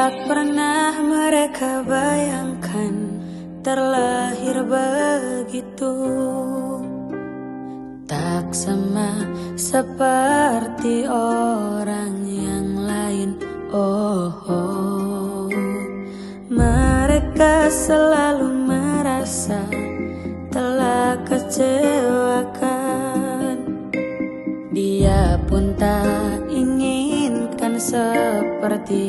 Tak pernah mereka bayangkan terlahir begitu Tak sama seperti orang yang lain Oh, oh. Mereka selalu merasa telah kecewakan Dia pun tak seperti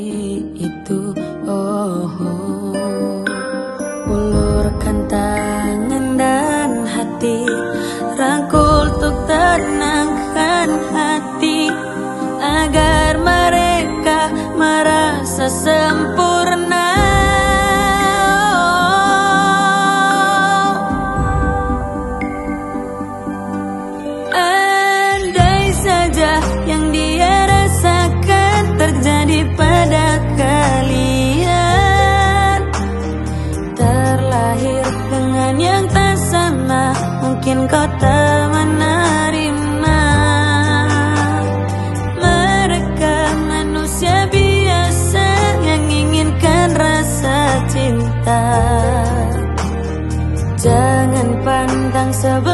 itu. Oh, oh. Ulurkan tangan dan hati. Rangkul untuk tenangkan hati. Agar mungkin kau tak menerima. Mereka manusia biasa yang inginkan rasa cinta. Jangan pandang sebelah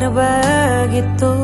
air begitu.